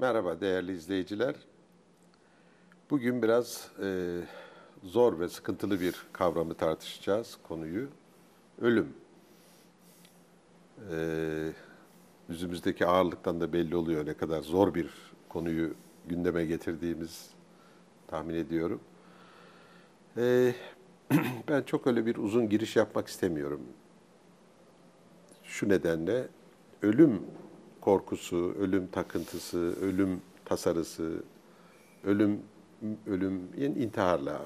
Merhaba değerli izleyiciler. Bugün biraz e, zor ve sıkıntılı bir kavramı tartışacağız, konuyu. Ölüm. E, yüzümüzdeki ağırlıktan da belli oluyor ne kadar zor bir konuyu gündeme getirdiğimiz tahmin ediyorum. E, ben çok öyle bir uzun giriş yapmak istemiyorum. Şu nedenle ölüm korkusu, ölüm takıntısı, ölüm tasarısı, ölüm ölüm yani intiharla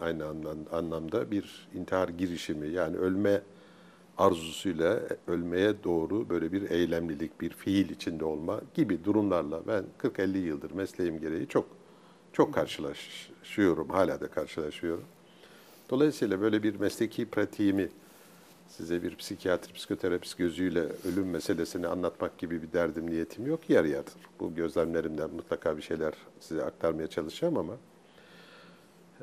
aynı anlamda bir intihar girişimi yani ölme arzusuyla ölmeye doğru böyle bir eylemlilik, bir fiil içinde olma gibi durumlarla ben 40-50 yıldır mesleğim gereği çok çok karşılaşıyorum, hala da karşılaşıyorum. Dolayısıyla böyle bir mesleki pratiğimi size bir psikiyatri, psikoterapist gözüyle ölüm meselesini anlatmak gibi bir derdim, niyetim yok. Yarı yarıdır. Bu gözlemlerimden mutlaka bir şeyler size aktarmaya çalışacağım ama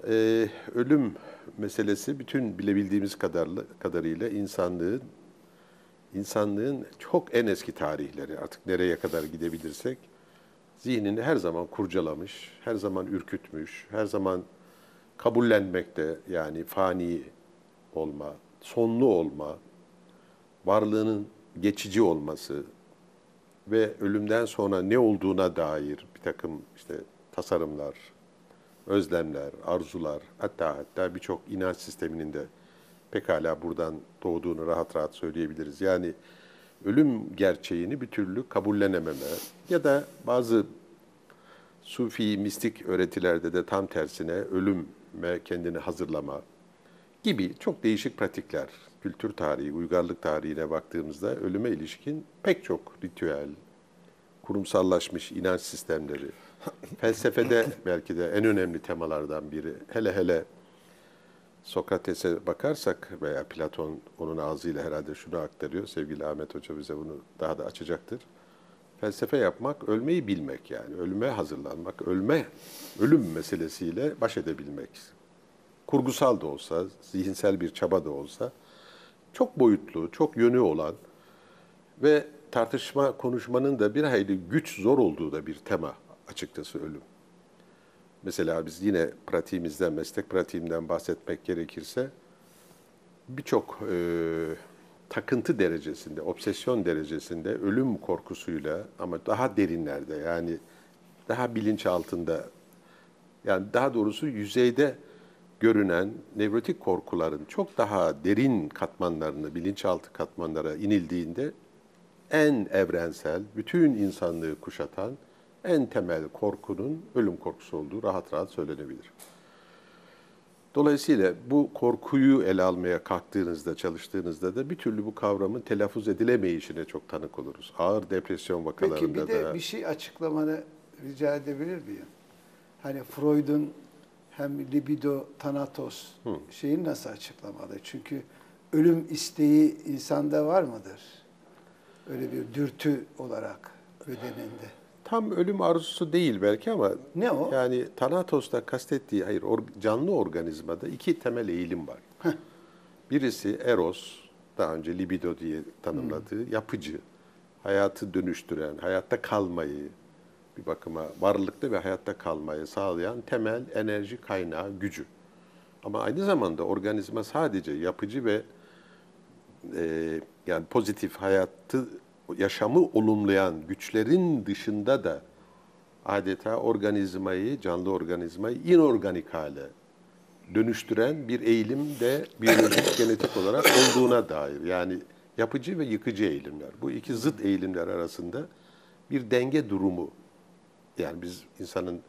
e, ölüm meselesi bütün bilebildiğimiz kadarlı, kadarıyla insanlığın insanlığın çok en eski tarihleri artık nereye kadar gidebilirsek zihnini her zaman kurcalamış, her zaman ürkütmüş, her zaman kabullenmekte yani fani olma, sonlu olma, varlığının geçici olması ve ölümden sonra ne olduğuna dair bir takım işte tasarımlar, özlemler, arzular, hatta hatta birçok inanç sisteminin de pekala buradan doğduğunu rahat rahat söyleyebiliriz. Yani ölüm gerçeğini bir türlü kabullenememe ya da bazı sufi mistik öğretilerde de tam tersine ölüme kendini hazırlama, gibi çok değişik pratikler, kültür tarihi, uygarlık tarihine baktığımızda ölüme ilişkin pek çok ritüel, kurumsallaşmış inanç sistemleri, felsefede belki de en önemli temalardan biri. Hele hele Sokrates'e bakarsak veya Platon onun ağzıyla herhalde şunu aktarıyor. Sevgili Ahmet Hoca bize bunu daha da açacaktır. Felsefe yapmak, ölmeyi bilmek yani. Ölüme hazırlanmak, ölme, ölüm meselesiyle baş edebilmek kurgusal da olsa, zihinsel bir çaba da olsa çok boyutlu, çok yönü olan ve tartışma, konuşmanın da bir hayli güç, zor olduğu da bir tema açıkçası ölüm. Mesela biz yine pratiğimizden, meslek pratiğimden bahsetmek gerekirse birçok e, takıntı derecesinde, obsesyon derecesinde ölüm korkusuyla ama daha derinlerde yani daha bilinç altında yani daha doğrusu yüzeyde görünen nevrotik korkuların çok daha derin katmanlarını, bilinçaltı katmanlara inildiğinde en evrensel, bütün insanlığı kuşatan en temel korkunun ölüm korkusu olduğu rahat rahat söylenebilir. Dolayısıyla bu korkuyu ele almaya kalktığınızda, çalıştığınızda da bir türlü bu kavramın telaffuz edilemeyişine çok tanık oluruz. Ağır depresyon vakalarında da... Peki bir de bir şey açıklamanı rica edebilir miyim? Hani Freud'un hem libido, thanatos Hı. şeyini nasıl açıklamalı? Çünkü ölüm isteği insanda var mıdır? Öyle bir dürtü olarak bedeninde. Tam ölüm arzusu değil belki ama ne o? Yani Thanatos'ta kastettiği hayır or, canlı organizmada iki temel eğilim var. Birisi eros, daha önce libido diye tanımladığı Hı. yapıcı, hayatı dönüştüren, hayatta kalmayı, bir bakıma varlıklı ve hayatta kalmayı sağlayan temel enerji kaynağı gücü. Ama aynı zamanda organizma sadece yapıcı ve e, yani pozitif hayatı yaşamı olumlayan güçlerin dışında da adeta organizmayı, canlı organizmayı inorganik hale dönüştüren bir eğilim de biyolojik genetik olarak olduğuna dair. Yani yapıcı ve yıkıcı eğilimler. Bu iki zıt eğilimler arasında bir denge durumu yani biz insanın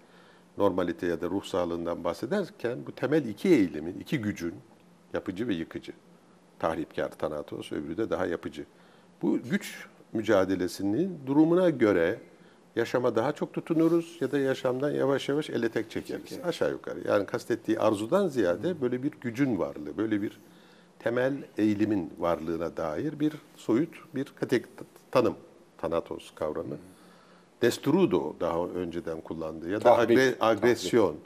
normalite ya da ruh sağlığından bahsederken bu temel iki eğilimin, iki gücün yapıcı ve yıkıcı. Tahripkar, tanatos, öbürü de daha yapıcı. Bu güç mücadelesinin durumuna göre yaşama daha çok tutunuruz ya da yaşamdan yavaş yavaş ele tek çekeriz. Çeker. Aşağı yukarı. Yani kastettiği arzudan ziyade böyle bir gücün varlığı, böyle bir temel eğilimin varlığına dair bir soyut bir kategori tanım. Tanatos kavramı. Hmm. Destrudo daha önceden kullandığı ya da tahrip, agre, agresyon, tahrip.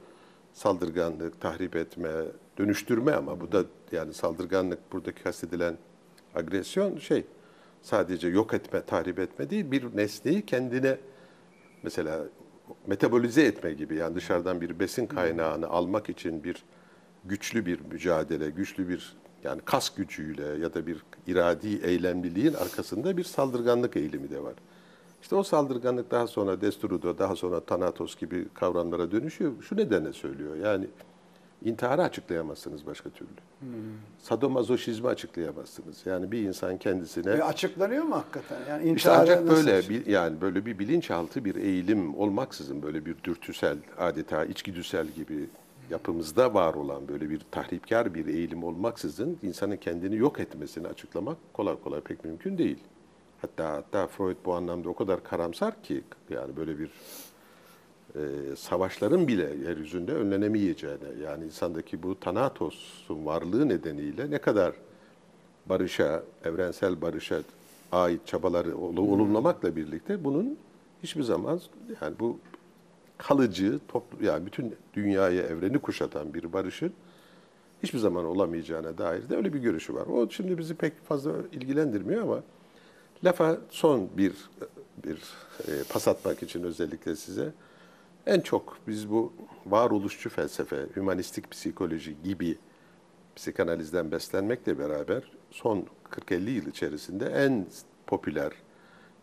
saldırganlık, tahrip etme, dönüştürme ama bu da yani saldırganlık buradaki kastedilen agresyon şey sadece yok etme, tahrip etme değil bir nesneyi kendine mesela metabolize etme gibi yani dışarıdan bir besin kaynağını almak için bir güçlü bir mücadele, güçlü bir yani kas gücüyle ya da bir iradi eylemliliğin arkasında bir saldırganlık eğilimi de var. İşte o saldırganlık daha sonra Desturudo, daha sonra Thanatos gibi kavramlara dönüşüyor. Şu nedenle söylüyor. Yani intiharı açıklayamazsınız başka türlü. Hmm. Sadomazoşizmi açıklayamazsınız. Yani bir insan kendisine... Ve açıklanıyor mu hakikaten? Yani işte ancak böyle bir, yani böyle bir bilinçaltı bir eğilim olmaksızın böyle bir dürtüsel adeta içgüdüsel gibi yapımızda var olan böyle bir tahripkar bir eğilim olmaksızın insanın kendini yok etmesini açıklamak kolay kolay pek mümkün değil. Hatta hatta Freud bu anlamda o kadar karamsar ki yani böyle bir e, savaşların bile yeryüzünde önlenemeyeceğine yani insandaki bu Thanatos'un varlığı nedeniyle ne kadar barışa, evrensel barışa ait çabaları olumlamakla birlikte bunun hiçbir zaman yani bu kalıcı, toplu, yani bütün dünyayı, evreni kuşatan bir barışın hiçbir zaman olamayacağına dair de öyle bir görüşü var. O şimdi bizi pek fazla ilgilendirmiyor ama lafa son bir bir e, pas atmak için özellikle size en çok biz bu varoluşçu felsefe, hümanistik psikoloji gibi psikanalizden beslenmekle beraber son 40-50 yıl içerisinde en popüler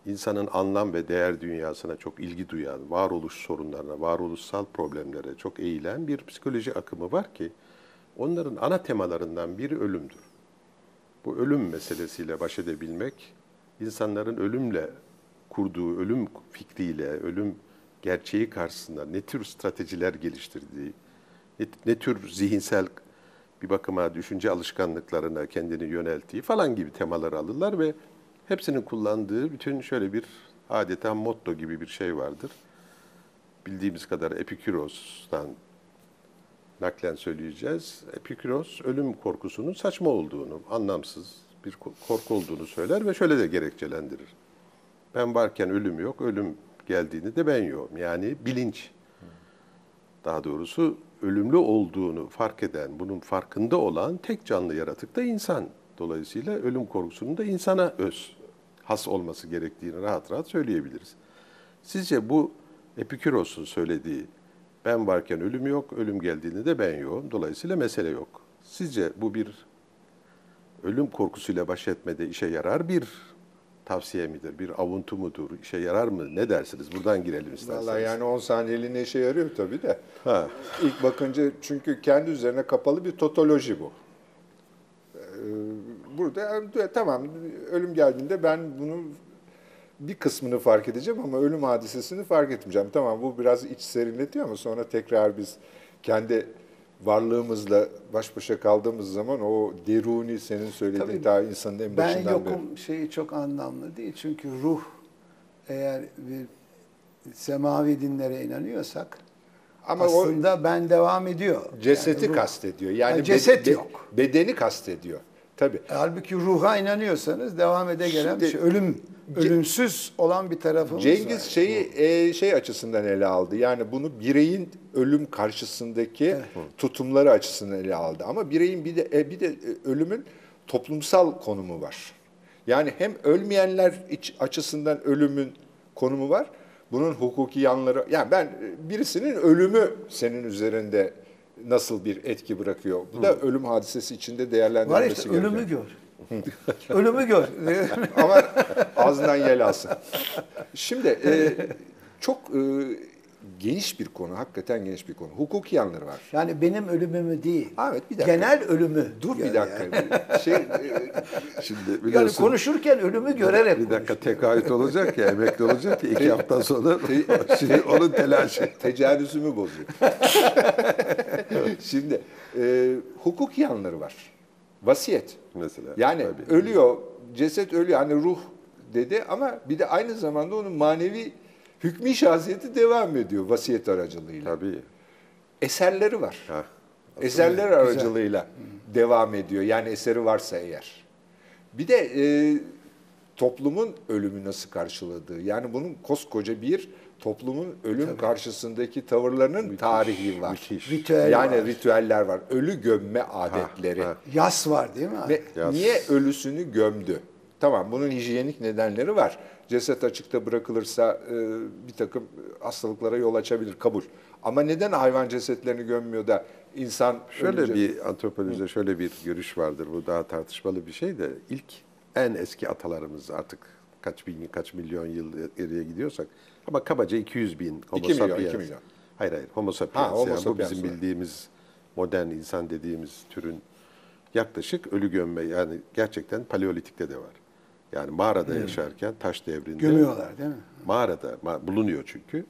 insanın anlam ve değer dünyasına çok ilgi duyan, varoluş sorunlarına, varoluşsal problemlere çok eğilen bir psikoloji akımı var ki onların ana temalarından biri ölümdür. Bu ölüm meselesiyle baş edebilmek, insanların ölümle kurduğu ölüm fikriyle, ölüm gerçeği karşısında ne tür stratejiler geliştirdiği, ne, ne tür zihinsel bir bakıma düşünce alışkanlıklarına kendini yönelttiği falan gibi temaları alırlar ve hepsinin kullandığı bütün şöyle bir adeta motto gibi bir şey vardır. Bildiğimiz kadar Epiküros'tan naklen söyleyeceğiz. Epiküros ölüm korkusunun saçma olduğunu, anlamsız bir korku olduğunu söyler ve şöyle de gerekçelendirir. Ben varken ölüm yok, ölüm geldiğini de ben yokum. Yani bilinç. Daha doğrusu ölümlü olduğunu fark eden, bunun farkında olan tek canlı yaratık da insan. Dolayısıyla ölüm korkusunun da insana öz, has olması gerektiğini rahat rahat söyleyebiliriz. Sizce bu Epiküros'un söylediği ben varken ölüm yok, ölüm geldiğinde de ben yokum. Dolayısıyla mesele yok. Sizce bu bir ölüm korkusuyla baş etmede işe yarar bir tavsiye midir, bir avuntu mudur, işe yarar mı? Ne dersiniz? Buradan girelim isterseniz. Valla yani 10 saniyeliğine işe yarıyor tabii de. Ha. İlk bakınca çünkü kendi üzerine kapalı bir totoloji bu. Ee, burada tamam ölüm geldiğinde ben bunu bir kısmını fark edeceğim ama ölüm hadisesini fark etmeyeceğim. Tamam bu biraz iç serinletiyor ama sonra tekrar biz kendi varlığımızla baş başa kaldığımız zaman o deruni senin söylediğin Tabii, daha insanın en başından beri. Ben yokum beri. şeyi çok anlamlı değil. Çünkü ruh eğer bir semavi dinlere inanıyorsak ama aslında o, ben devam ediyor. Cesedi yani ruh, kastediyor. Yani, yani ceset be, yok. Bedeni kastediyor. Tabii. Halbuki ruha inanıyorsanız devam ede gelen Şimdi, bir şey. Ölüm ölümsüz olan bir tarafımız Cengiz var. şeyi e, şey açısından ele aldı. Yani bunu bireyin ölüm karşısındaki evet. tutumları açısından ele aldı. Ama bireyin bir de e, bir de e, ölümün toplumsal konumu var. Yani hem ölmeyenler açısından ölümün konumu var. Bunun hukuki yanları yani ben e, birisinin ölümü senin üzerinde nasıl bir etki bırakıyor? Bu da ölüm hadisesi içinde değerlendirilmesi Var işte ölümü gör. ölümü gör. Ama ağzından yel alsın. Şimdi e, çok e, geniş bir konu, hakikaten geniş bir konu. Hukuki yanları var. Yani benim ölümümü değil. Evet bir dakika. Genel ölümü. Dur bir dakika. Yani. şey, e, şimdi yani konuşurken ölümü görerek Bir dakika tekayüt olacak ya, emekli olacak ya iki hafta sonra şimdi onun telaşı. Tecavüzümü bozuyor. şimdi e, hukuki yanları var. Vasiyet. Mesela. Yani tabii. ölüyor, ceset ölüyor. Hani ruh dedi ama bir de aynı zamanda onun manevi hükmü şahsiyeti devam ediyor vasiyet aracılığıyla. Tabii. Eserleri var. Ha, Eserler güzel. aracılığıyla Hı. devam ediyor. Yani eseri varsa eğer. Bir de e, toplumun ölümü nasıl karşıladığı. Yani bunun koskoca bir toplumun ölüm Tabii. karşısındaki tavırlarının müthiş, tarihi var. Müthiş. Ritüel yani var. ritüeller var. Ölü gömme adetleri. Ha, ha. Yas var değil mi? Ve Yas. niye ölüsünü gömdü? Tamam bunun hijyenik nedenleri var. Ceset açıkta bırakılırsa e, bir takım hastalıklara yol açabilir kabul. Ama neden hayvan cesetlerini gömmüyor da insan Şöyle ölünce- bir antropolojide şöyle bir görüş vardır. Bu daha tartışmalı bir şey de ilk en eski atalarımız artık kaç bin kaç milyon yıl geriye gidiyorsak ama kabaca 200 bin Homo 2 milyon, sapiens. 2 milyon. Hayır hayır Homo sapiens. Ha, Homo yani bu bizim bildiğimiz modern insan dediğimiz türün yaklaşık ölü gömme yani gerçekten paleolitikte de var. Yani mağarada yaşarken taş devrinde Gömüyorlar değil mi? mağarada ma- bulunuyor çünkü.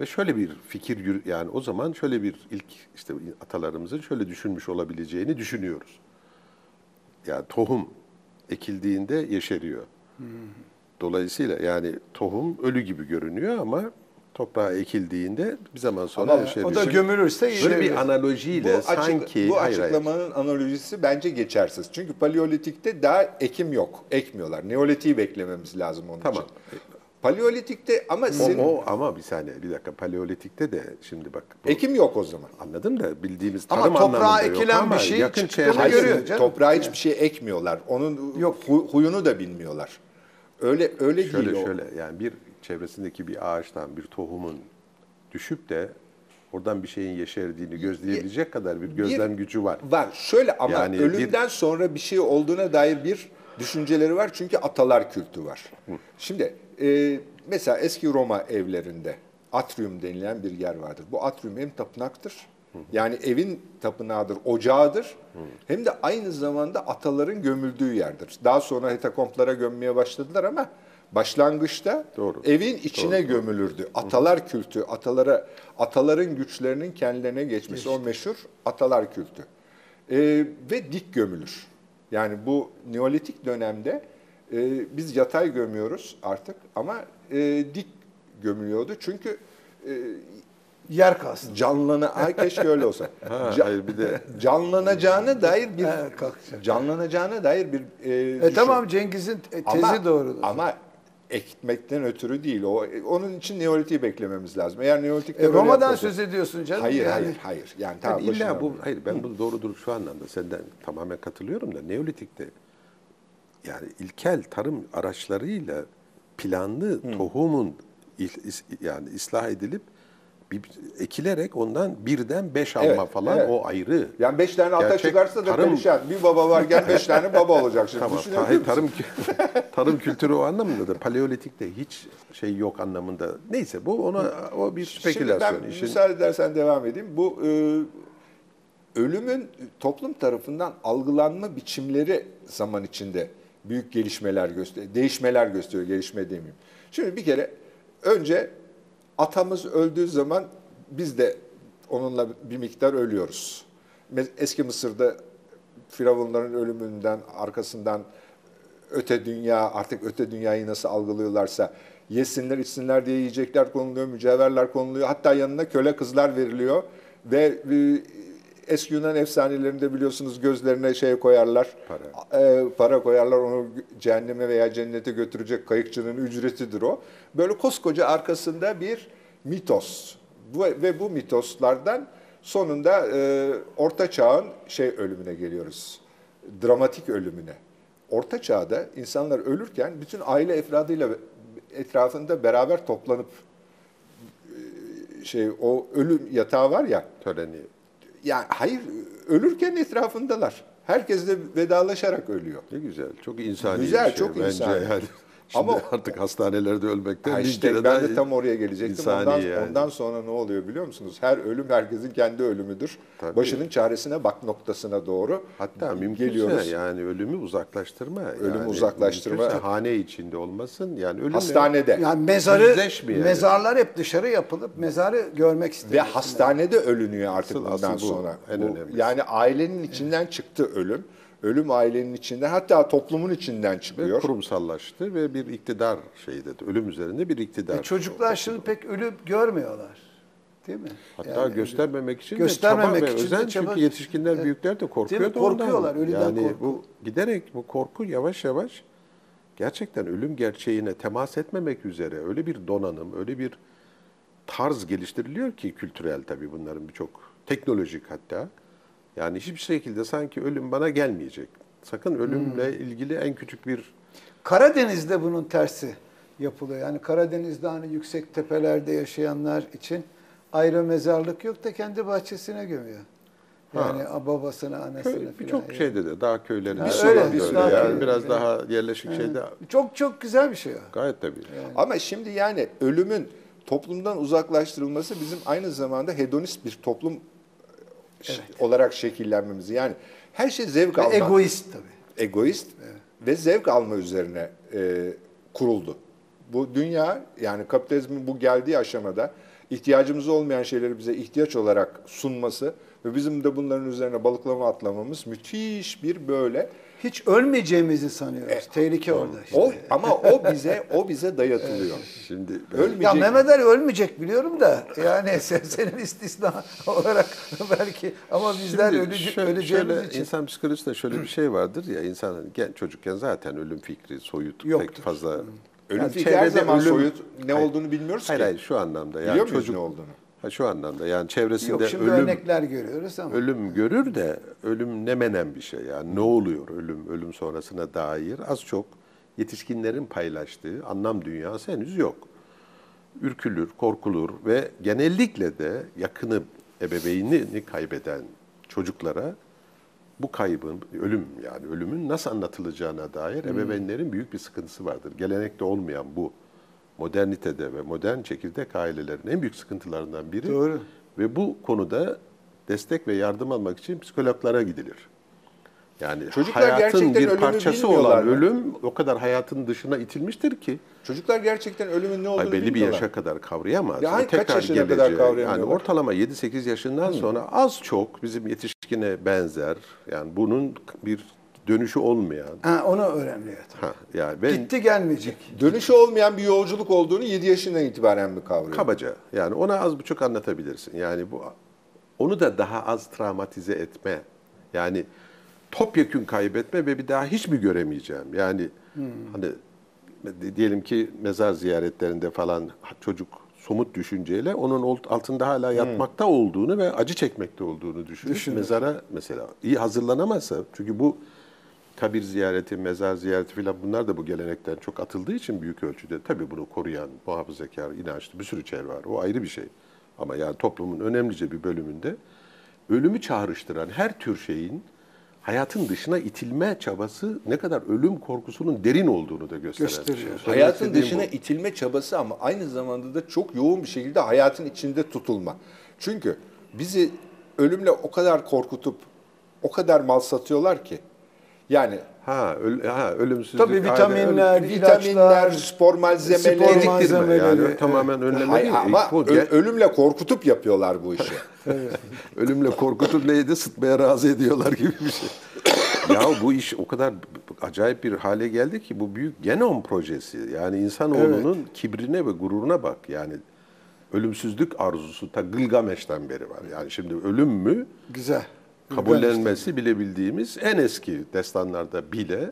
Ve şöyle bir fikir yani o zaman şöyle bir ilk işte atalarımızın şöyle düşünmüş olabileceğini düşünüyoruz. Yani tohum ekildiğinde yeşeriyor. Dolayısıyla yani tohum ölü gibi görünüyor ama toprağa ekildiğinde bir zaman sonra Ama yeşeriyor. O da gömülürse Böyle yine bir analojiyle bu, açık- sanki bu hayır, hayır. açıklamanın analojisi bence geçersiz. Çünkü paleolitikte daha ekim yok, ekmiyorlar. Neolitiği beklememiz lazım onun Tamam. için. Paleolitikte ama O, senin o ama bir saniye bir dakika paleolitikte de şimdi bak bu- ekim yok o zaman. anladım da bildiğimiz Ama tarım toprağa anlamında yok ekilen ama bir şey yakın çıktığını çevre Hayır, görüyor canım. toprağa hiçbir şey ekmiyorlar. Onun Yok. hu- huyunu da bilmiyorlar. Öyle öyle Şöyle değil o. şöyle yani bir çevresindeki bir ağaçtan bir tohumun düşüp de oradan bir şeyin yeşerdiğini gözleyebilecek kadar bir gözlem gücü var. Var. Şöyle ama Yani ölümden sonra bir şey olduğuna dair bir düşünceleri var. Çünkü atalar kültü var. Şimdi e, mesela eski Roma evlerinde atrium denilen bir yer vardır. Bu atrium hem tapınaktır. Yani evin tapınağıdır, ocağıdır. Hem de aynı zamanda ataların gömüldüğü yerdir. Daha sonra hetakomplara gömmeye başladılar ama başlangıçta Doğru. evin içine gömülürdü. Atalar kültü, atalara ataların güçlerinin kendilerine geçmesi o meşhur atalar kültü. Ee, ve dik gömülür. Yani bu Neolitik dönemde e, biz yatay gömüyoruz artık ama e, dik gömülüyordu. Çünkü e, yer kalsın. canlana Ay, keşke öyle olsa. Ha, Ca- hayır bir de canlanacağına dair bir Evet, kalkacak. canlanacağına dair bir e, E düşün- tamam Cengiz'in te- tezi ama, doğrudur. Ama ekmekten ötürü değil. O onun için Neolitik'i beklememiz lazım. Eğer Neolitik'te E, Roma'dan yapılsa- söz ediyorsun canım. Hayır, yani. hayır, hayır. Yani tamam Yani illa bu hayır ben bunu doğrudur şu anlamda senden tamamen katılıyorum da Neolitik'te yani ilkel tarım araçlarıyla planlı tohumun il- is- yani ıslah edilip bir, ekilerek ondan birden beş alma Evet, falan evet. o ayrı. Yani beş tane ata Gerçek çıkarsa da tarım- perişan. Bir baba varken beş tane baba olacak şimdi. Tamam. Düşünebiliyor Hayır, musun? tarım kü- tarım kültürü o anlamında da paleolitikte hiç şey yok anlamında. Neyse bu ona o bir spekülasyon. Şimdi ben İşin- müsaade edersen devam edeyim. Bu e, ölümün toplum tarafından algılanma biçimleri zaman içinde büyük gelişmeler gösteriyor. Değişmeler gösteriyor, gelişme demeyeyim. Şimdi bir kere önce atamız öldüğü zaman biz de onunla bir miktar ölüyoruz. Eski Mısır'da firavunların ölümünden arkasından öte dünya artık öte dünyayı nasıl algılıyorlarsa yesinler içsinler diye yiyecekler konuluyor, mücevherler konuluyor. Hatta yanına köle kızlar veriliyor ve eski Yunan efsanelerinde biliyorsunuz gözlerine şey koyarlar. Para. e, para koyarlar onu cehenneme veya cennete götürecek kayıkçının ücretidir o. Böyle koskoca arkasında bir mitos. Bu, ve bu mitoslardan sonunda e, orta çağın şey ölümüne geliyoruz. Dramatik ölümüne. Orta çağda insanlar ölürken bütün aile efradıyla etrafında beraber toplanıp e, şey o ölüm yatağı var ya töreni. Yani hayır ölürken etrafındalar. Herkes de vedalaşarak ölüyor. Ne güzel. Çok insani Güzel, bir şey çok bence insani. yani. Şimdi Ama- artık hastanelerde ölmekten işte kere ben daha de tam oraya gelecektim. Ondan, yani. ondan sonra ne oluyor biliyor musunuz? Her ölüm herkesin kendi ölümüdür. Tabii. Başının çaresine bak noktasına doğru Hatta mümkünse geliyoruz. yani ölümü uzaklaştırma. Ölümü yani uzaklaştırma. hane içinde olmasın. Yani ölümle Hastanede Yani mezarı, Yüzleşmeyelim. mezarlar hep dışarı yapılıp mezarı görmek ve istiyor. hastanede ölünüyor artık Asıl- bundan asıl bu, sonra. en Bu- önemlisi. yani ailenin içinden çıktı ölüm. Ölüm ailenin içinden hatta toplumun içinden ve çıkıyor. kurumsallaştı ve bir iktidar şeyi dedi. Ölüm üzerinde bir iktidar. E, çocuklar şimdi pek ölüm görmüyorlar. Değil mi? Hatta Yani göstermemek için göstermemek de çaba için ve özen çaba- çünkü yetişkinler Evet. büyükler de Değil korkuyor mi? da ondan. Korkuyorlar, ölüden yani korku. bu giderek bu korku yavaş yavaş gerçekten ölüm gerçeğine temas etmemek üzere öyle bir donanım, öyle bir tarz geliştiriliyor ki kültürel tabii bunların birçok teknolojik hatta. Yani hiçbir şekilde sanki ölüm bana gelmeyecek. Sakın ölümle Hmm. ilgili en küçük bir Karadeniz'de bunun tersi yapılıyor. Yani Karadeniz'de hani yüksek tepelerde yaşayanlar için ayrı mezarlık yok da kendi bahçesine gömüyor. Yani babasına, annesine Köy, birçok yani. şeyde de daha köylerin Ha, bir öyle, öyle, öyle. daha Yani köy. biraz daha yerleşik şeyde Çok çok güzel bir şey o. gayet tabii. Ama şimdi yani ölümün toplumdan uzaklaştırılması bizim aynı zamanda hedonist bir toplum ş- olarak şekillenmemizi. Yani her şey zevk alma. egoist tabii. egoist ve zevk alma üzerine e, kuruldu. Bu dünya yani kapitalizmin bu geldiği aşamada ihtiyacımız olmayan şeyleri bize ihtiyaç olarak sunması ve bizim de bunların üzerine balıklama atlamamız müthiş bir böyle Hiç ölmeyeceğimizi sanıyoruz. Tehlike orada işte. o ama o bize o bize dayatılıyor. Şimdi Ölmeyecek. Ya Mehmet Ali ölmeyecek biliyorum da yani sen, senin istisna olarak belki ama bizler Şimdi ölece, şöyle, öleceğimiz şöyle, için. insan psikolojisinde şöyle bir şey vardır ya insan hani genç çocukken zaten ölüm fikri soyut Yoktur. pek fazla. Ölüm Yani fikri her zaman ölüm- soyut ne Hayır. olduğunu bilmiyoruz Hayır ki. hayır şu anlamda yani Biliyor muyuz çocuk ne olduğunu? Ha, şu anlamda yani çevresinde Yok şimdi ölüm örnekler görüyoruz ama. ölüm görür de ölüm ne menen bir şey yani ne oluyor ölüm ölüm sonrasına dair az çok yetişkinlerin paylaştığı anlam dünyası henüz yok. Ürkülür, korkulur ve genellikle de yakını ebeveynini kaybeden çocuklara bu kaybın, ölüm yani ölümün nasıl anlatılacağına dair ebeveynlerin büyük bir sıkıntısı vardır. Gelenekte olmayan bu modernitede ve modern çekirdek ailelerin en büyük sıkıntılarından biri. Doğru. Ve bu konuda destek ve yardım almak için psikologlara gidilir. Yani Çocuklar hayatın bir parçası olan mı? ölüm o kadar hayatın dışına itilmiştir ki Çocuklar gerçekten ölümün ne olduğunu Ay belli bir yaşa kadar kavrayamaz. Ya O hayır, kaç tekrar yaşına kadar geleceği, kavrayamıyorlar? Yani ortalama 7-8 yaşından sonra az çok bizim yetişkine benzer. Yani bunun bir dönüşü olmayan. Ha, onu öğreniyor. tabii. Ha, yani ben Gitti gelmeyecek. Dönüşü olmayan bir yolculuk olduğunu 7 yaşından itibaren mi kavruyor? kabaca yani ona az buçuk anlatabilirsin. Yani bu onu da daha az travmatize etme. Yani topyekün kaybetme ve bir daha hiç mi göremeyeceğim? Yani hani diyelim ki mezar ziyaretlerinde falan çocuk somut düşünceyle onun altında hala yatmakta olduğunu ve acı çekmekte olduğunu düşünür. Düşünür. Mezara mesela iyi hazırlanamazsa çünkü bu kabir ziyareti, mezar ziyareti falan bunlar da bu gelenekten çok atıldığı için büyük ölçüde tabii bunu koruyan, muhafazakar, inançlı bir sürü çevre var. O ayrı bir şey. Ama yani toplumun önemlice bir bölümünde ölümü çağrıştıran her tür şeyin hayatın dışına itilme çabası ne kadar ölüm korkusunun derin olduğunu da gösteren şey. Gösteriyor. Söylemek Hayatın dışına bu. itilme çabası ama aynı zamanda da çok yoğun bir şekilde hayatın içinde tutulma. Çünkü bizi ölümle o kadar korkutup o kadar mal satıyorlar ki. Yani Ha, öl, ha ölümsüzlük. Tabii vitaminler, ölüm- vitaminler, spor malzemeleri, spor malzemeleri, yani tamamen önleme değil. ama Bu ö- ölümle korkutup yapıyorlar bu işi. Ölümle korkutup neydi sıtmaya razı ediyorlar gibi bir şey. ya bu iş o kadar acayip bir hale geldi ki bu büyük genom projesi. Yani insanoğlunun kibrine ve gururuna bak. Yani ölümsüzlük arzusu ta Gılgameş'ten beri var. Yani şimdi ölüm mü Güzel. Kabullenmesi bile bildiğimiz en eski destanlarda bile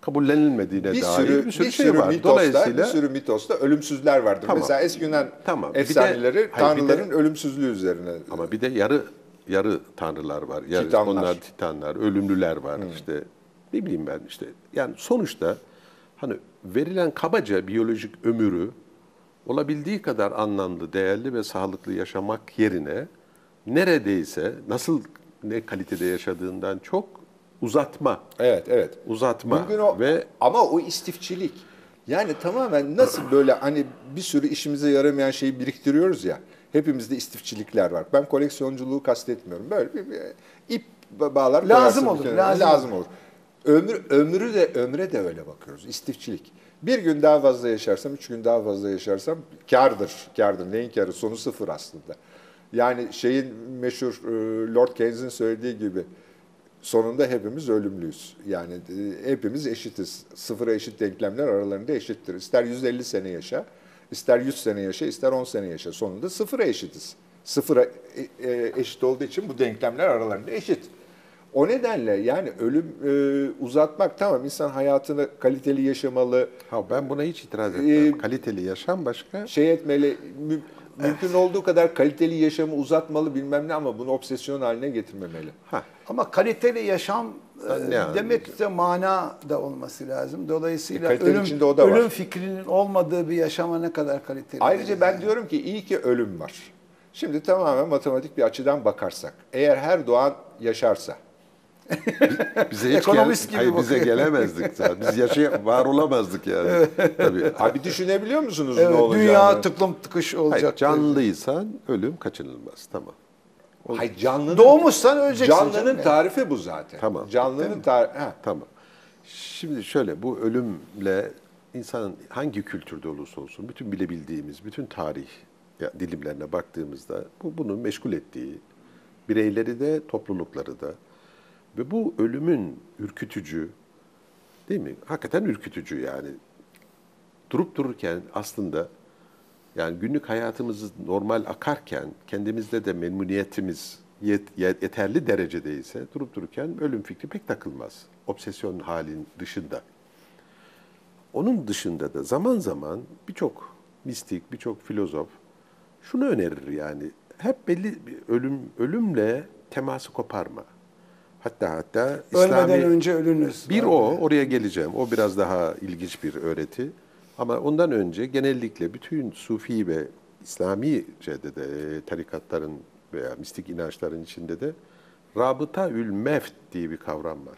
kabullenilmediğine bir dair sürü bir sürü bir şey sürü var. mitosta, Dolayısıyla bir sürü mitosta ölümsüzler vardır. Tamam. Mesela eski Yunan Tamam. De- efsaneleri bir de- tanrıların ölümsüzlüğü üzerine. Ama bir de yarı yarı tanrılar var. Yarı, Titanlar. Onlar titanlar, ölümlüler var işte. Ne bileyim ben işte. Yani sonuçta hani verilen kabaca biyolojik ömürü olabildiği kadar anlamlı, değerli ve sağlıklı yaşamak yerine neredeyse nasıl ne kalitede yaşadığından çok uzatma, Evet, evet. uzatma Bugün o ve ama o istifçilik. Yani tamamen nasıl böyle hani bir sürü işimize yaramayan şeyi biriktiriyoruz ya. Hepimizde istifçilikler var. Ben koleksiyonculuğu kastetmiyorum. Böyle bir, bir ip bağlar Lazım olur, kenara. lazım olur. Ömür, ömrü de ömre de öyle bakıyoruz. İstifçilik. Bir gün daha fazla yaşarsam, üç gün daha fazla yaşarsam kardır. Kardır. Neyin karı? Sonu sıfır aslında. Yani şeyin meşhur e, Lord Keynes'in söylediği gibi sonunda hepimiz ölümlüyüz. Yani e, hepimiz eşitiz. Sıfıra eşit denklemler aralarında eşittir. İster 150 sene yaşa, ister 100 sene yaşa, ister 10 sene yaşa. Sonunda sıfıra eşitiz. Sıfıra e, e, eşit olduğu için bu denklemler aralarında eşit. O nedenle yani ölüm e, uzatmak tamam insan hayatını kaliteli yaşamalı, Ha, ben buna hiç itiraz etmiyorum. Kaliteli yaşam başka. şey etmeli, mümkün olduğu kadar kaliteli yaşamı uzatmalı bilmem ne ama bunu obsesyon haline getirmemeli. Ha, Ama kaliteli yaşam Ben e, ne demek de mana da olması lazım. Dolayısıyla E, ölüm, içinde o da var. ölüm fikrinin olmadığı bir yaşama ne kadar kaliteli. Ayrıca ben diyorum ki iyi ki ölüm var. Şimdi tamamen matematik bir açıdan bakarsak, eğer her doğan yaşarsa, bize hiç Ekonomist gel- gibi Hayır, bize gelemezdik zaten. Biz yaşay var olamazdık yani. Tabii. abi düşünebiliyor musunuz Evet, ne olacağını? dünya tıklım tıkış olacak. Hayır, canlıysan ölüm kaçınılmaz. Tamam. Hayır, canlının, Doğmuşsan öleceksin. canlının yani. tarifi bu zaten. Tamam. Canlının tarifi. Tamam. Şimdi şöyle bu ölümle insanın hangi kültürde olursa olsun bütün bilebildiğimiz bütün tarih ya, dilimlerine baktığımızda bu bunu meşgul ettiği bireyleri de toplulukları da ve bu ölümün ürkütücü değil mi? Hakikaten ürkütücü yani. Durup dururken aslında yani günlük hayatımız normal akarken kendimizde de memnuniyetimiz yet- yet- yeterli derecedeyse durup dururken ölüm fikri pek takılmaz. Obsesyon halin dışında. Onun dışında da zaman zaman birçok mistik, birçok filozof şunu önerir yani. Hep belli bir ölüm ölümle teması koparma. Hatta hatta Ölmeden İslami önce ölünüz. bir o, oraya geleceğim. O biraz daha ilginç bir öğreti. Ama ondan önce genellikle bütün Sufi ve İslami şeyde de e, tarikatların veya mistik inançların içinde de rabıta ül mevt diye bir kavram var.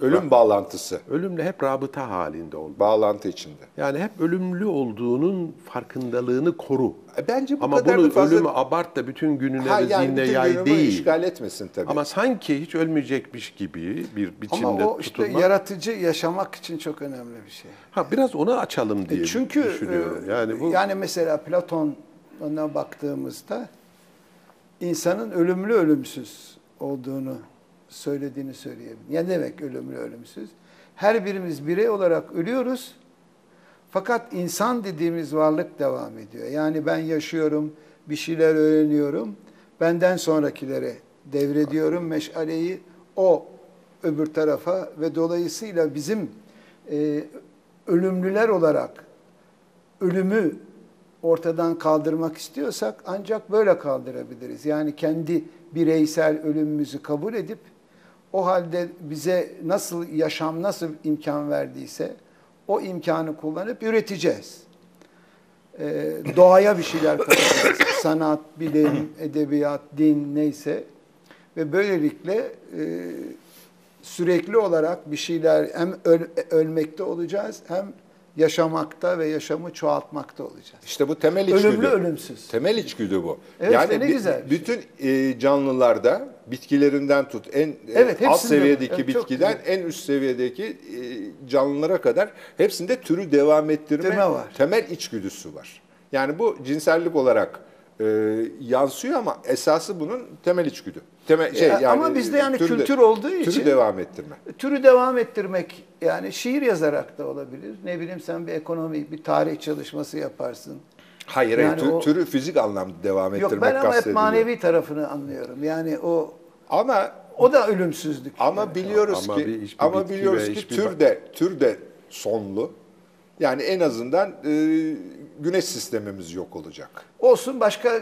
Ölüm bağlantısı. Ölümle hep rabıta halinde olma. Bağlantı içinde. Yani hep ölümlü olduğunun farkındalığını koru. E, Bence bu Ama kadar bunu fazla... ölümü abart da bütün gününe ha, ve yani zihnine yay değil. işgal etmesin tabii. Ama sanki hiç ölmeyecekmiş gibi bir biçimde Ama o işte tutulmak. yaratıcı yaşamak için çok önemli bir şey. Ha biraz onu açalım diye E çünkü düşünüyorum. e, Yani bu yani mesela Platon'a baktığımızda insanın ölümlü ölümsüz olduğunu söylediğini söyleyebilirim. Ne demek ölümlü ölümsüz? Her birimiz birey olarak ölüyoruz. Fakat insan dediğimiz varlık devam ediyor. Yani ben yaşıyorum, bir şeyler öğreniyorum. Benden sonrakilere devrediyorum meşaleyi o öbür tarafa ve dolayısıyla bizim e, ölümlüler olarak ölümü ortadan kaldırmak istiyorsak ancak böyle kaldırabiliriz. Yani kendi bireysel ölümümüzü kabul edip o halde bize nasıl yaşam nasıl imkan verdiyse o imkanı kullanıp üreteceğiz. Ee, doğaya bir şeyler katacağız. Sanat, bilim, edebiyat, din neyse ve böylelikle e, sürekli olarak bir şeyler hem öl- ölmekte olacağız hem yaşamakta ve yaşamı çoğaltmakta olacağız. İşte bu temel içgüdü. Ölümlü ölümsüz. Temel içgüdü bu. Evet, yani işte ne güzel bir bütün e, canlılarda bitkilerinden tut en e, Evet, alt seviyedeki. Evet, çok bitkiden en üst seviyedeki e, canlılara kadar hepsinde türü devam ettirme Ettirme var. temel içgüdüsü var. Yani bu cinsellik olarak e, yansıyor ama esası bunun temel içgüdü. Temel şey Ya, yani ama bizde yani türü de- kültür olduğu türü için- devam ettirme. Türü devam ettirmek yani şiir yazarak da olabilir. Ne bileyim sen bir ekonomi, bir tarih çalışması yaparsın. Hayır, Yani hayır tü- o- türü fizik anlamda devam ettirmek Yok ben ama hep manevi tarafını anlıyorum. Yani o Ama o da ölümsüzlük. Ama biliyoruz Ama ki bir- hiçbir ama biliyoruz ki hiçbir tür de tür de sonlu. Yani en azından e, güneş sistemimiz yok olacak. Olsun başka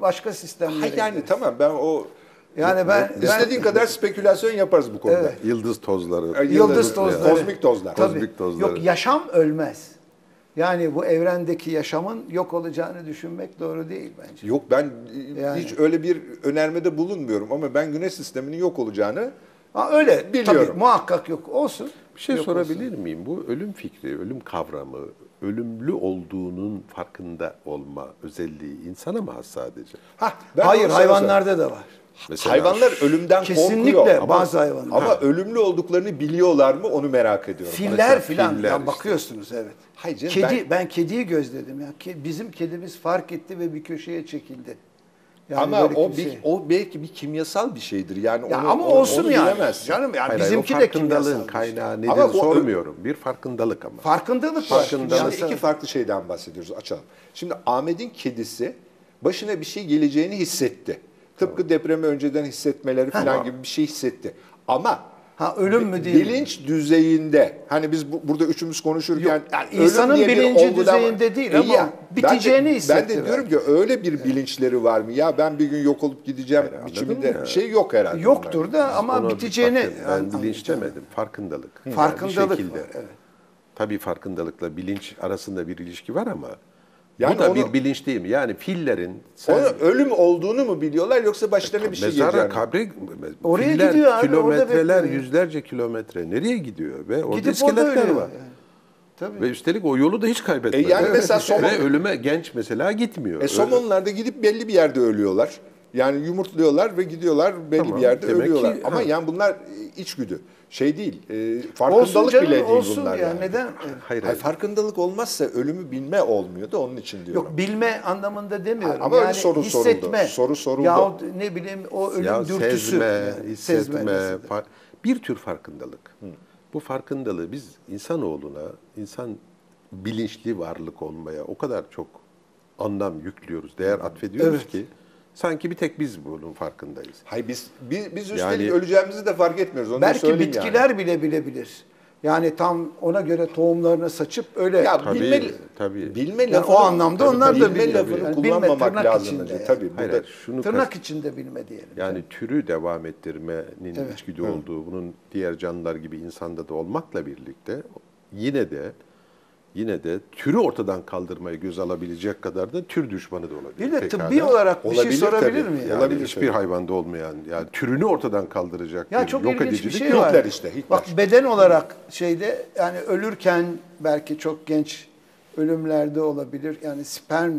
başka sistemlere. Ha, yani gideriz. tamam ben o Yani ben, ben istediğin kadar spekülasyon yaparız bu konuda. Evet. yıldız tozları. Ay, yıldız tozları. Kozmik tozlar. Tabii. Kozmik tozları. Yok yaşam ölmez. Yani bu evrendeki yaşamın yok olacağını düşünmek doğru değil bence. Yok ben Yani. hiç öyle bir önermede bulunmuyorum ama ben güneş sisteminin yok olacağını Ha, öyle Biliyorum. tabii muhakkak yok olsun. Bir şey Yok sorabilir olsun. miyim? Bu ölüm fikri, ölüm kavramı, ölümlü olduğunun farkında olma özelliği insana mı has sadece? ha ben Hayır hayvanlarda da var. Mesela Hayvanlar ölümden Kesinlikle korkuyor. Ama, bazı hayvanlar. ama ölümlü olduklarını biliyorlar mı onu merak ediyorum. Filler filan filler işte. bakıyorsunuz evet. Hayır canım, Kedi ben- ben... kediyi gözledim ya. Bizim kedimiz fark etti ve bir köşeye çekildi. Yani ama o kimse- bir, o belki bir kimyasal bir şeydir. Yani ya onu, ama onu- olsun onu yani. bilemezsin. Canım yani Hayır, hayır, bizimki o de farkındalığın kimyasal bir şey. kaynağı nedir Ama sormuyorum. Bir farkındalık ama. Farkındalık var. Şimdi iki farklı şeyden bahsediyoruz. Açalım. Şimdi Ahmet'in kedisi başına bir şey geleceğini hissetti. Tıpkı depremi önceden hissetmeleri falan gibi bir şey hissetti. Ama Ha ölüm mü değil bilinç düzeyinde hani biz bu, burada üçümüz konuşurken Yok, yani ölüm insanın diye bir bilinci olgudan- düzeyinde değil ama ben de- biteceğini Ben hissetti de diyorum ki öyle bir bilinçleri var mı? Ya ben bir gün yok olup gideceğim biçiminde mı? bir şey yok herhalde. Yoktur da ama bir biteceğini ben bilinç demedim. Farkındalık. Yani bir Farkındalık şekilde. var, evet. Tabii farkındalıkla bilinç arasında bir ilişki var ama Yani bu da onu- bir bilinç değil mi? Yani fillerin sen Onu ölüm olduğunu mu biliyorlar yoksa başlarına bir şey mezara, geleceğini? kabre Oraya filler gidiyor abi, kilometreler, yüzlerce kilometre nereye gidiyor ve orada Gidip iskeletler orada var. yani. Tabii. Ve üstelik o yolu da hiç kaybetmedi. E yani mesela somon- Ve ölüme genç mesela gitmiyor. E somonlar da gidip belli bir yerde ölüyorlar. Yani yumurtluyorlar ve gidiyorlar belli Tamam, bir yerde ölüyorlar. ki- Ama ha. yani bunlar içgüdü. Şey değil. E, olsun farkındalık canım bile değil olsun bunlar. ya yani. neden? Hayır, Hayır, farkındalık olmazsa ölümü bilme olmuyor da onun için diyorum. Yok bilme anlamında demiyorum. Ama öyle yani soru soruldu. hissetme. Soru soruldu. Yahut ne bileyim o ölüm ya dürtüsü. sezme, yani. hissetme, fa- bir tür farkındalık. Bu farkındalığı biz insanoğluna, insan bilinçli varlık olmaya o kadar çok anlam yüklüyoruz, değer atfediyoruz Evet. ki sanki bir tek biz bunun farkındayız. Hayır biz biz, biz üstelik Yani- öleceğimizi de fark etmiyoruz. Onu Belki bitkiler yani. bile bilebilir. Yani tam ona göre tohumlarını saçıp öyle. Ya Tabii, bilme, tabii. bilme Yani lafını, o anlamda onlar da bilme lafını Yani bilme kullanmamak tırnak lazım. içinde yani. Tabii Hayır, burada şunu tırnak kast- içinde bilme diyelim. Yani türü devam ettirmenin Evet. içgüdü olduğu, bunun diğer canlılar gibi insanda da olmakla birlikte yine de yine de türü ortadan kaldırmayı göz alabilecek kadar da tür düşmanı da olabilir. bir de tıbbi olarak bir şey Olabilir sorabilir tabii. miyim? yani olabilir hiçbir tabii. hayvanda olmayan yani türünü ortadan kaldıracak Ya bir çok yok ilginç bir şey yok. var. Hitler işte, Hitler. Bak beden olarak şeyde yani ölürken belki çok genç ölümlerde olabilir. Yani sperm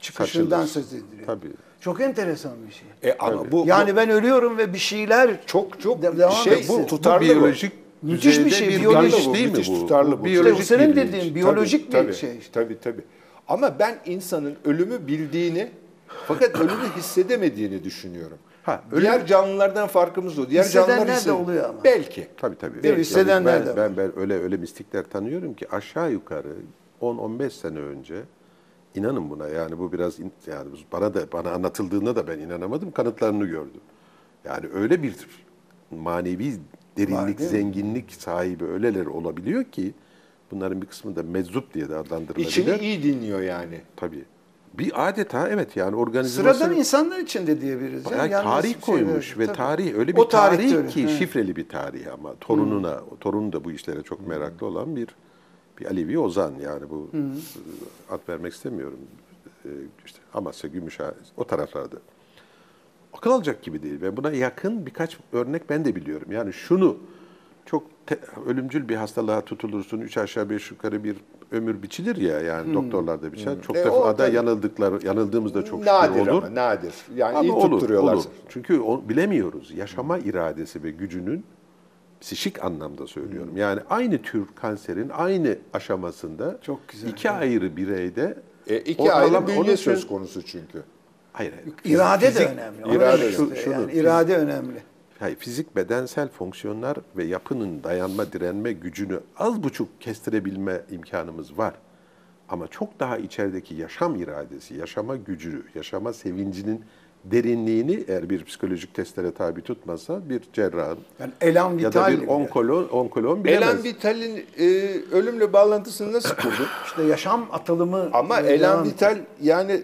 çıkışından Saçılır. söz ediliyor. Tabii. Çok enteresan bir şey. E ama bu yani ben ölüyorum ve bir şeyler çok çok de- devam şey etsin. bu Bu tutarlı biyolojik Müthiş bir şey, bir biyolojik değil mi müthiş bu? tutarlı bu. biyolojik İşte senin dediğin biyolojik bir tabii, şey işte. Tabii tabii. Ama ben insanın ölümü bildiğini fakat ölümü hissedemediğini düşünüyorum. Ha, ölüm- Diğer canlılardan farkımız o. Diğer Hissedenler canlılar de hissediyor. oluyor ama. Belki. Tabii tabii. Mi? Hissedenler de ben, ben, ben öyle öyle mistikler tanıyorum ki aşağı yukarı 10-15 sene önce inanın buna yani bu biraz yani bana da bana anlatıldığında da ben inanamadım kanıtlarını gördüm. Yani öyle bir manevi derinlik, mi? zenginlik sahibi öyleler olabiliyor ki bunların bir kısmı da meczup diye de adlandırılabilir. İçini iyi dinliyor yani. Tabii. Bir adeta evet yani organizasyonu Sıradan insanlar için de diyebiliriz. Bayağı Yani tarih koymuş değil, ve tabii. tarih öyle bir O tarih öyle, ki evet. şifreli bir tarih ama torununa, o torun da bu işlere çok meraklı olan bir bir Alevi Ozan yani bu e, ad vermek istemiyorum. E, işte Amasya, Gümüşhane o taraflarda. Akıl alacak gibi değil ve buna yakın birkaç örnek ben de biliyorum. Yani şunu çok te- ölümcül bir hastalığa tutulursun, üç aşağı beş yukarı bir ömür biçilir ya yani doktorlarda biçer. Çok E, defa da tabii. yanıldıklar, yanıldığımızda çok şükür nadir olur. ama nadir. Yani Ama iyi olur, tutturuyorlar. olur. Çünkü o, bilemiyoruz. Yaşama iradesi ve gücünün psişik anlamda söylüyorum. Yani aynı tür kanserin aynı aşamasında Çok güzel. iki ayrı bireyde E, iki ayrı bünye söz konusu çünkü. Hayır, hayır. İrade Fizik- de önemli. Onu irade istiyor. Şunu- yani irade önemli. Hayır, fizik bedensel fonksiyonlar ve yapının dayanma, direnme gücünü az buçuk kestirebilme imkanımız var. Ama çok daha içerideki yaşam iradesi, yaşama gücü, yaşama sevincinin derinliğini eğer bir psikolojik testlere tabi tutmasa bir cerrahın Yani elan ya vital da bir gibi. onkolog, onkolog bilemez. Elan Vital'in e, ölümle bağlantısını nasıl kurdun? İşte yaşam atılımı. Ama Elan devam- Vital yani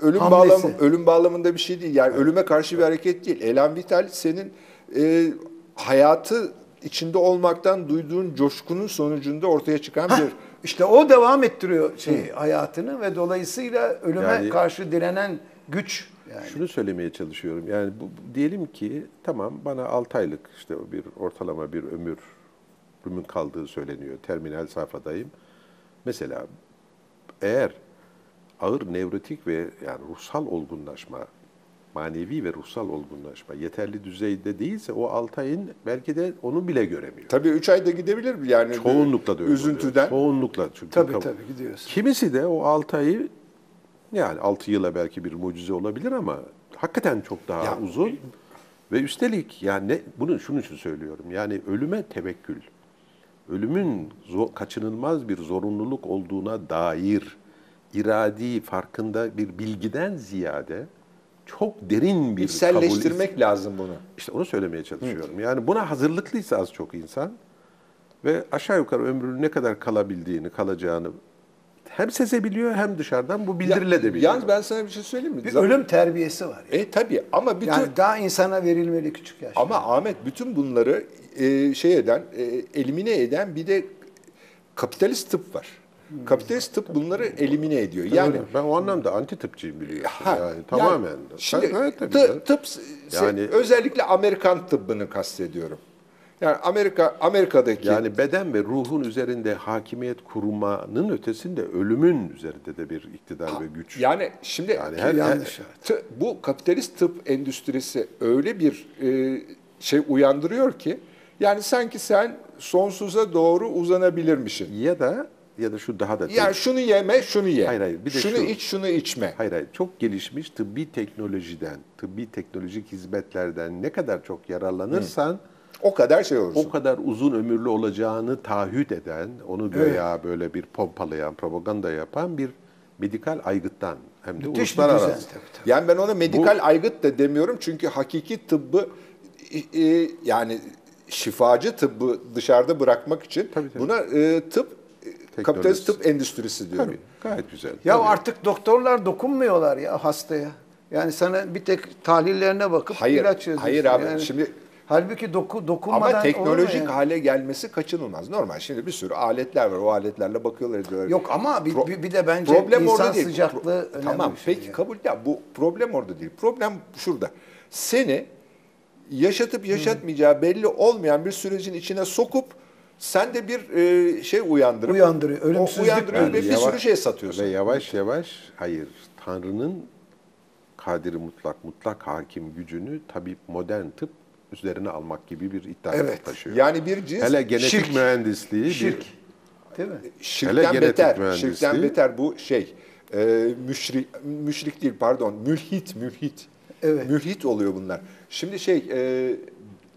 ölüm Hamlesi. bağlamı ölüm bağlamında bir şey değil. Yani ölüme karşı bir hareket değil. Elan Vital senin e, hayatı içinde olmaktan duyduğun coşkunun sonucunda ortaya çıkan bir İşte o devam ettiriyor şey hayatını ve dolayısıyla ölüme Yani- karşı direnen güç yani. Şunu söylemeye çalışıyorum. Yani bu- diyelim ki tamam bana 6 aylık işte bir ortalama bir ömür ömrümün kaldığı söyleniyor. Terminal safhadayım. Mesela eğer ağır nevrotik ve yani ruhsal olgunlaşma, manevi ve ruhsal olgunlaşma yeterli düzeyde değilse o 6 ayın belki de onu bile göremiyor. tabii 3 ayda gidebilir mi? Yani Çoğunlukla da öyle üzüntüden. oluyor. Çoğunlukla çünkü. Tabii kab- tabii gidiyorsun. Kimisi de o 6 ayı yani 6 yıla belki bir mucize olabilir ama hakikaten çok daha Ya- uzun ve üstelik yani ne, bunu şunun için söylüyorum. Yani ölüme tevekkül, ölümün zo- kaçınılmaz bir zorunluluk olduğuna dair iradi farkında bir bilgiden ziyade çok derin bir kabul İçselleştirmek lazım bunu. işte onu söylemeye çalışıyorum. Yani buna hazırlıklıysa az çok insan ve aşağı yukarı ömrünün ne kadar kalabildiğini, kalacağını hem sezebiliyor hem dışarıdan bu bildirilebiliyor. Yalnız ben sana bir şey söyleyeyim mi? Bir Zam- ölüm terbiyesi var. Yani. E tabii ama bütün yani daha insana verilmeli küçük yaşta. ama Ahmet bütün bunları e, şey eden, e, elimine eden bir de kapitalist tıp var. Kapitalist tıp bunları elimine ediyor. Yani ben o anlamda anti tıpçıyım biliyorsun. Ha, yani tamamen. yani şimdi Evet, tabii tıp Yani- özellikle Amerikan tıbbını kastediyorum. Yani Amerika Amerika'daki Yani beden ve ruhun üzerinde hakimiyet kurmanın ötesinde ölümün üzerinde de bir iktidar ve güç. yani şimdi Yani her- yanlış. Tı- bu kapitalist tıp endüstrisi öyle bir e, şey uyandırıyor ki yani sanki sen sonsuza doğru uzanabilirmişsin. ya da ya da şu daha da Yani şunu yeme, şunu ye. Hayır, hayır, bir de şunu şu. iç, şunu içme. Hayır hayır çok gelişmiş tıbbi teknolojiden, tıbbi teknolojik hizmetlerden ne kadar çok yararlanırsan O kadar şey olursun. o kadar uzun ömürlü olacağını taahhüt eden, onu göya böyle bir pompalayan, propaganda yapan bir medikal aygıttan hem de Müthiş uluslararası. tabii, tabii. Yani ben ona medikal aygıt da demiyorum çünkü hakiki tıbbı e, yani şifacı tıbbı dışarıda bırakmak için Tabii, tabii. buna e, tıp Teknolojisi. kapitalist tıp endüstrisi diyorum. Tabii, gayet güzel. Ya Tabii. artık doktorlar dokunmuyorlar ya hastaya. Yani sana bir tek tahlillerine bakıp Hayır, ilaç yazıyorsun. hayır abi, Yani şimdi- halbuki doku, dokunmadan Ama teknolojik yani? hale gelmesi kaçınılmaz. Normal şimdi bir sürü aletler var. O aletlerle bakıyorlar ediyorlar. Yok ama bir, bir, bir de bence problem insan orada değil. sıcaklığı Pro- önemli Tamam şey peki yani. kabul ya bu problem orada değil. Problem şurada. Seni yaşatıp yaşatmayacağı belli olmayan bir sürecin içine sokup sen de bir e, şey uyandırıp Uyandırıyor, o ölümsüzlük uyandırıyor yani. ve bir Yavaş- sürü şey satıyorsun. Ve yavaş yavaş hayır Tanrı'nın kadiri mutlak mutlak hakim gücünü tabip modern tıp üzerine almak gibi bir iddia Evet. taşıyor. Yani bir cins Hele genetik şirk. mühendisliği Şirk. bir Değil mi? Hele şirkten genetik beter. mühendisliği- Şirkten beter bu şey. E, müşrik, müşrik değil pardon. Mülhit, mülhit. Evet. Mülhit oluyor bunlar. Şimdi şey e,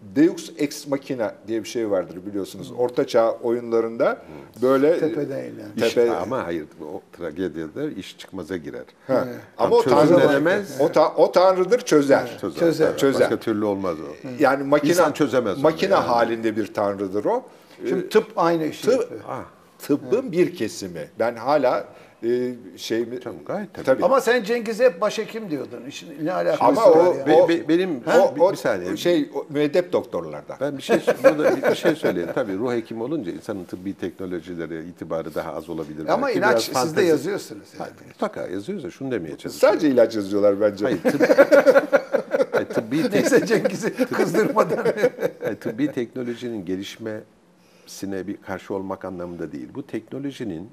Deus Ex Machina diye bir şey vardır biliyorsunuz. Orta Çağ oyunlarında böyle Tepeden inen. Tepe- ama hayır o tragedide iş çıkmaza girer. Ha. Ama o çözülemez. O, ta- o tanrıdır çözer. Çözer. Çözer. Evet, Çözer. Başka türlü olmaz o. Yani makine İnsan çözemez onu Makine yani. halinde bir tanrıdır o. Şimdi tıp aynı işi Tıp, yapıyor. Ah, tıbbın bir kesimi. Ben hala e, şey mi? Canım, gayet tabii. Ama sen Cengiz'e hep başhekim diyordun. İşin ne alakası Ama var o, ya? Be- o, be- benim- o, bir- o bir saniye. şey o, müeddep doktorlarda. Ben bir şey burada bir, bir şey söyleyeyim. Tabii ruh hekimi olunca insanın tıbbi teknolojilere itibarı daha az olabilir. Ama belki. ilaç siz de yazıyorsunuz. Yani. Hayır, mutlaka yazıyoruz da şunu demeye çalışıyorum. Sadece ilaç yazıyorlar bence. Hayır, tıp, hayır, tıbbi, tek- Neyse Cengiz'i kızdırmadan. hayır, tıbbi teknolojinin gelişmesine bir karşı olmak anlamında değil. Bu teknolojinin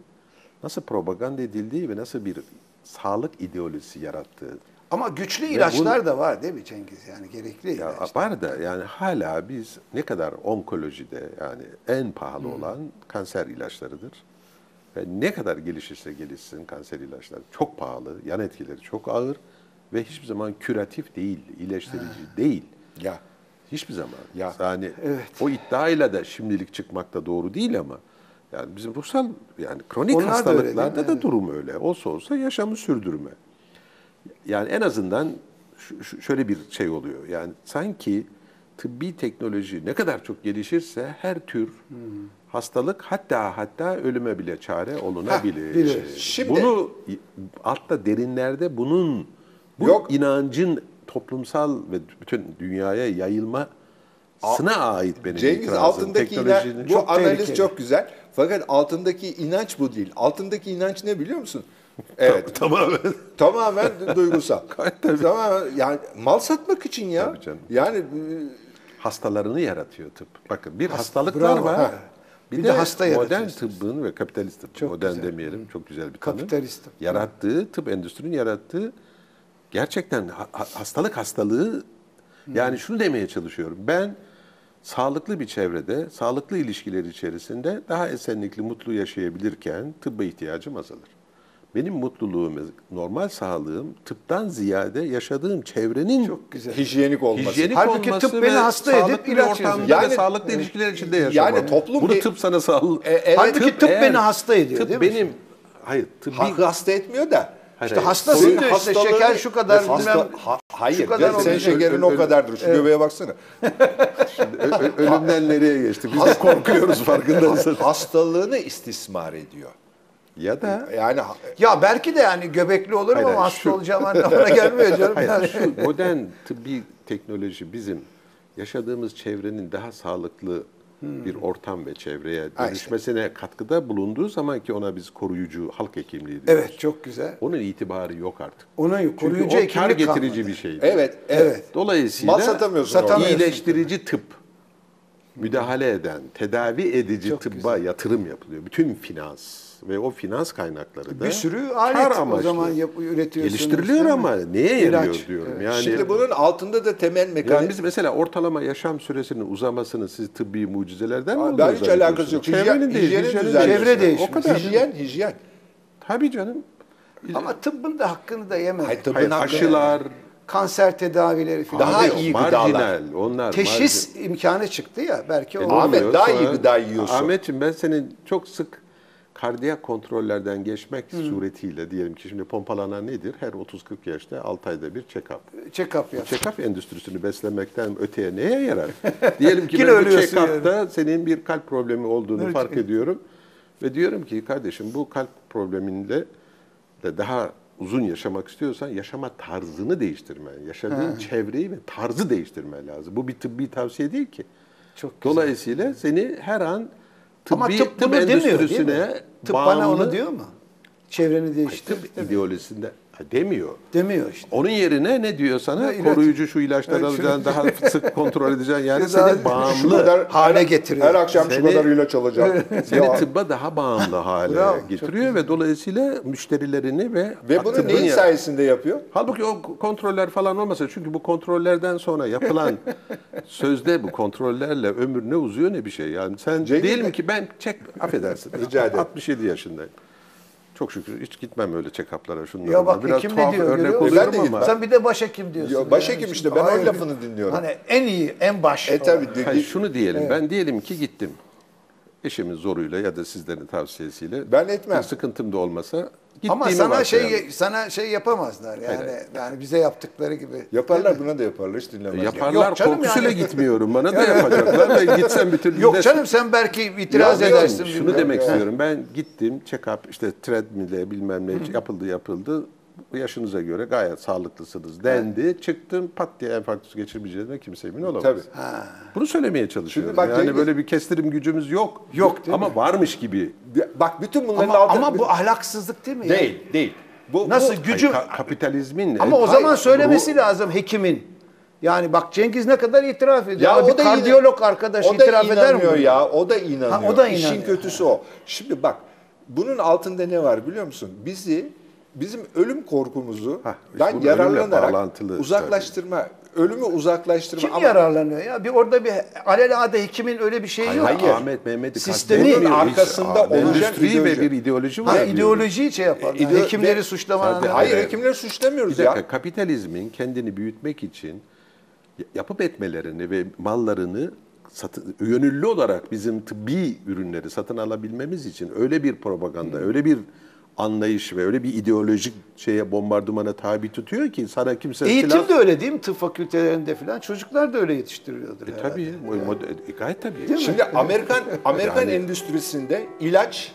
nasıl propaganda edildiği ve nasıl bir sağlık ideolojisi yarattığı Ama güçlü ilaçlar da var değil mi Cengiz? Yani gerekli Ya ilaçlar. var da yani hala biz ne kadar onkolojide yani en pahalı olan kanser ilaçlarıdır. Ve ne kadar gelişirse gelişsin kanser ilaçları çok pahalı, yan etkileri çok ağır ve hiçbir zaman küratif değil, iyileştirici değil. Ya. Hiçbir zaman. Ya. Yani Evet. o iddiayla da şimdilik çıkmak da doğru değil ama yani bizim ruhsal yani kronik Onlar da öyle hastalıklarda değil mi? da Evet. durum öyle. Olsa olsa yaşamı sürdürme. Yani en azından şöyle bir şey oluyor. Yani sanki tıbbi teknoloji ne kadar çok gelişirse her tür hastalık hatta hatta ölüme bile çare olunabilir. bilir. Şimdi- Bunu altta derinlerde bunun bu Yok. inancın toplumsal ve bütün dünyaya yayılmasına ait benim Cengiz itirazım. altındaki inanç, bu çok analiz tehlikeli. çok güzel. Fakat altındaki inanç bu değil. Altındaki inanç ne biliyor musun? Evet. tamamen Tamamen duygusal. Tabii. Tamamen yani mal satmak için ya. Tabii canım. Yani e, hastalarını yaratıyor tıp. Bakın bir hastalıklar bravo. var. Ha. Bir, Bir de, de hasta modern tıbbın ve kapitalist tıbbın, Çok modern güzel. demeyelim çok güzel bir tanım. Kapitalist tıp. Yarattığı, tıp endüstrinin yarattığı gerçekten ha- ha- hastalık hastalığı yani şunu demeye çalışıyorum. Ben sağlıklı bir çevrede, sağlıklı ilişkiler içerisinde daha esenlikli, mutlu yaşayabilirken tıbba ihtiyacım azalır. Benim mutluluğum, normal sağlığım tıptan ziyade yaşadığım çevrenin Çok güzel. hijyenik olması. Hijyenik Halbuki olması tıp beni hasta edip ilaç ortamda yazıyor. ve Yani- sağlıklı ilişkiler içinde yaşamam. Yani toplum Bunu bir- tıp sana sağ... E, evet, Halbuki tıp beni hasta ediyor, tıp değil mi? benim, hayır tıbbi... Hasta etmiyor da. Hayır, İşte hastasın Senin diyor işte hastalığı- şeker şu kadar Hasta- ha- Hayır, Şu kadar olacak. şekerin o kadardır. Şu göbeğe baksana. Ö- ö- ölümden nereye geçti? Biz de korkuyoruz farkındaysanız. Hastalığını istismar ediyor. Ya da Yani Ya belki de yani göbekli olurum Hayır, ama hasta şu- olacağım anlamına gelmiyor canım. Hayır, Yani. şu modern tıbbi teknoloji bizim yaşadığımız çevrenin daha sağlıklı bir ortam ve çevreye dönüşmesine katkıda bulunduğu zaman ki ona biz koruyucu halk hekimliği diyoruz. Evet çok güzel. Onun itibarı yok artık. Onun Çünkü koruyucu o kar getirici kalmadı. bir şey. evet, evet. Dolayısıyla Mal satamıyorsun Satamıyorsun. iyileştirici tıp, müdahale eden, tedavi edici Çok tıbba yatırım yapılıyor. Bütün finans ve o finans kaynakları da Bir sürü kar alet o zaman yap, üretiyorsunuz. geliştiriliyor mi? ama neye yarıyor İlaç, diyorum. evet. Yani Şimdi bunun altında da temel mekanik... yani biz mesela ortalama yaşam süresinin uzamasını siz tıbbi mucizelerden mi Aa, olduğunu ben hiç alakası yok. Hijyen- değil, hijyenin. Çevre değişmiş. O kadar. Hijyen, hijyen. Tabii canım. Ama tıbbın da hakkını da yememek. Hayır, tıbbın Hayır, aşılar, Kanser tedavileri falan. Daha Abi, iyi marjinal, gıdalar. Onlar Teşhis imkanı çıktı ya belki o. marjinal. Ahmet, daha iyi gıda yiyorsun. Ahmetciğim ben senin çok sık kardiyak kontrollerden geçmek suretiyle diyelim ki şimdi pompalanan nedir? Her 30-40 yaşta 6 ayda bir check-up. Check-up yap. Check-up endüstrisini beslemekten öteye neye yarar? Diyelim ki ben bu check-up'ta senin bir kalp problemi olduğunu Evet. fark ediyorum. Ve diyorum ki kardeşim bu kalp probleminle de daha uzun yaşamak istiyorsan yaşama tarzını değiştirmen, yaşadığın çevreyi ve tarzı değiştirmen lazım. Bu bir tıbbi tavsiye değil ki. Çok güzel. Dolayısıyla seni her an tıbbi Ama tıp tıp bunu demiyor değil mi? Tıp bana onu bağımlı- diyor mu? Çevreni değiştir. Tıp ideolojisinde demiyor. Demiyor işte. Onun yerine ne diyor sana? Ya Koruyucu şu ilaçları Evet, şu- alacaksın, daha sık kontrol edeceksin. Yani seni Şu bağımlı, kadar hale getiriyor. Her akşam şu Seni- kadar ilaç alacağım. seni Ya, tıbba daha bağımlı hale Bravo, getiriyor ve dolayısıyla müşterilerini ve ve bunu neyin ya- sayesinde yapıyor? Halbuki o kontroller falan olmasa çünkü bu kontrollerden sonra yapılan sözde bu kontrollerle ömür ne uzuyor ne bir şey. Yani sen Cengiz diyelim Bey- ki ben çek affedersin. Rica ederim. 67 yaşındayım. Çok şükür hiç gitmem öyle check-up'lara şunlara. Ya bak Biraz hekim ne diyor örnek görüyor Ben de ama. Sen bir de başhekim diyorsun. Ya başhekim yani. işte, ben Hayır. lafını dinliyorum. Hani en iyi, en baş. E tabii. Hayır, şunu diyelim. Ben diyelim ki gittim. Eşimin zoruyla ya da sizlerin tavsiyesiyle. Ben etmem. Bir sıkıntım da olmasa Ama sana şey varsayalım. sana şey yapamazlar yani. Evet. Yani bize yaptıkları gibi. Yaparlar buna da yaparlar hiç dinlemezler. Yaparlar Yok canım korkusuyla yani. gitmiyorum. Bana da yapacaklar. Ben gitsem bir türlü Yok de- canım sen belki itiraz Ya, edersin. Şunu demek istiyorum. Ben gittim check-up işte treadmill'e bilmem ne yapıldı yapıldı. Yaşınıza göre gayet sağlıklısınız dendi. Çıktım pat diye enfarktüs geçirmeyeceğime kimse emin olamaz. Tabii. Bunu söylemeye çalışıyorum. Şimdi bak yani Cengiz- böyle bir kestirim gücümüz yok. Yok, Ama varmış gibi. Bak bütün bunların Ama, altında... ama bu ahlaksızlık değil mi? Değil, değil. Bu, Nasıl bu- gücü Hayır, ka- kapitalizmin Ama o Hayır, zaman söylemesi bu- lazım hekimin. Yani bak Cengiz ne kadar itiraf ediyor. Ya Ama o da kardiyolog inan- arkadaş o da itiraf eder mi? ya. O da inanıyor. Ha, o da İşin inanıyor. kötüsü o. Şimdi bak bunun altında ne var biliyor musun? Bizi bizim ölüm korkumuzu işte ben yararlanarak uzaklaştırma, ölümü uzaklaştırma Kim ama yararlanıyor ya? Bir orada bir alelade hekimin öyle bir şeyi yok. Hayır. Ahmet Mehmet'i Sistemi- kastedemiyor. Bunun Hiç- arkasında endüstri ve bir ideoloji var. Ha, diyorum. ideolojiyi şey yapar. Yani İdeo- hekimleri ve- suçlamanın. Hayır Evet. hekimleri suçlamıyoruz Bir dakika, ya. kapitalizmin kendini büyütmek için yapıp etmelerini ve mallarını satı, yönüllü olarak bizim tıbbi ürünleri satın alabilmemiz için öyle bir propaganda, öyle bir anlayış ve öyle bir ideolojik şeye bombardımana tabi tutuyor ki sana kimse Eğitim silah... de öyle değil mi? Tıp fakültelerinde falan çocuklar da öyle yetiştiriliyordur. E, herhalde. tabii, o mod- e, gayet tabii. Şimdi Amerikan Amerikan Yani- endüstrisinde ilaç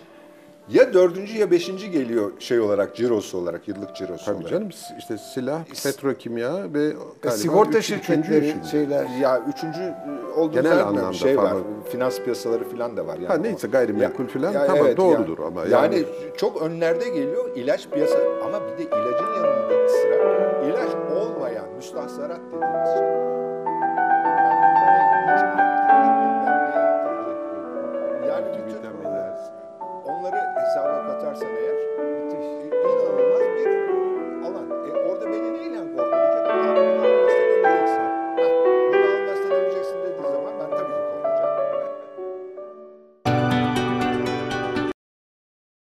ya dördüncü ya beşinci geliyor şey olarak cirosu olarak yıllık cirosu Tabii olarak. canım işte silah, petrokimya ve E, galiba sigorta şirketleri şeyler. Ya üçüncü olduğunu Genel anlamda şey var. Finans piyasaları falan da var. Yani Ha, neyse, gayrimenkul falan, tamam, evet, doğrudur yani, ama Yani, yani- çok önlerde geliyor ilaç piyasa ama bir de ilacın yanında sıra ilaç olmayan müstahsarat dediğimiz şey. verse, amén.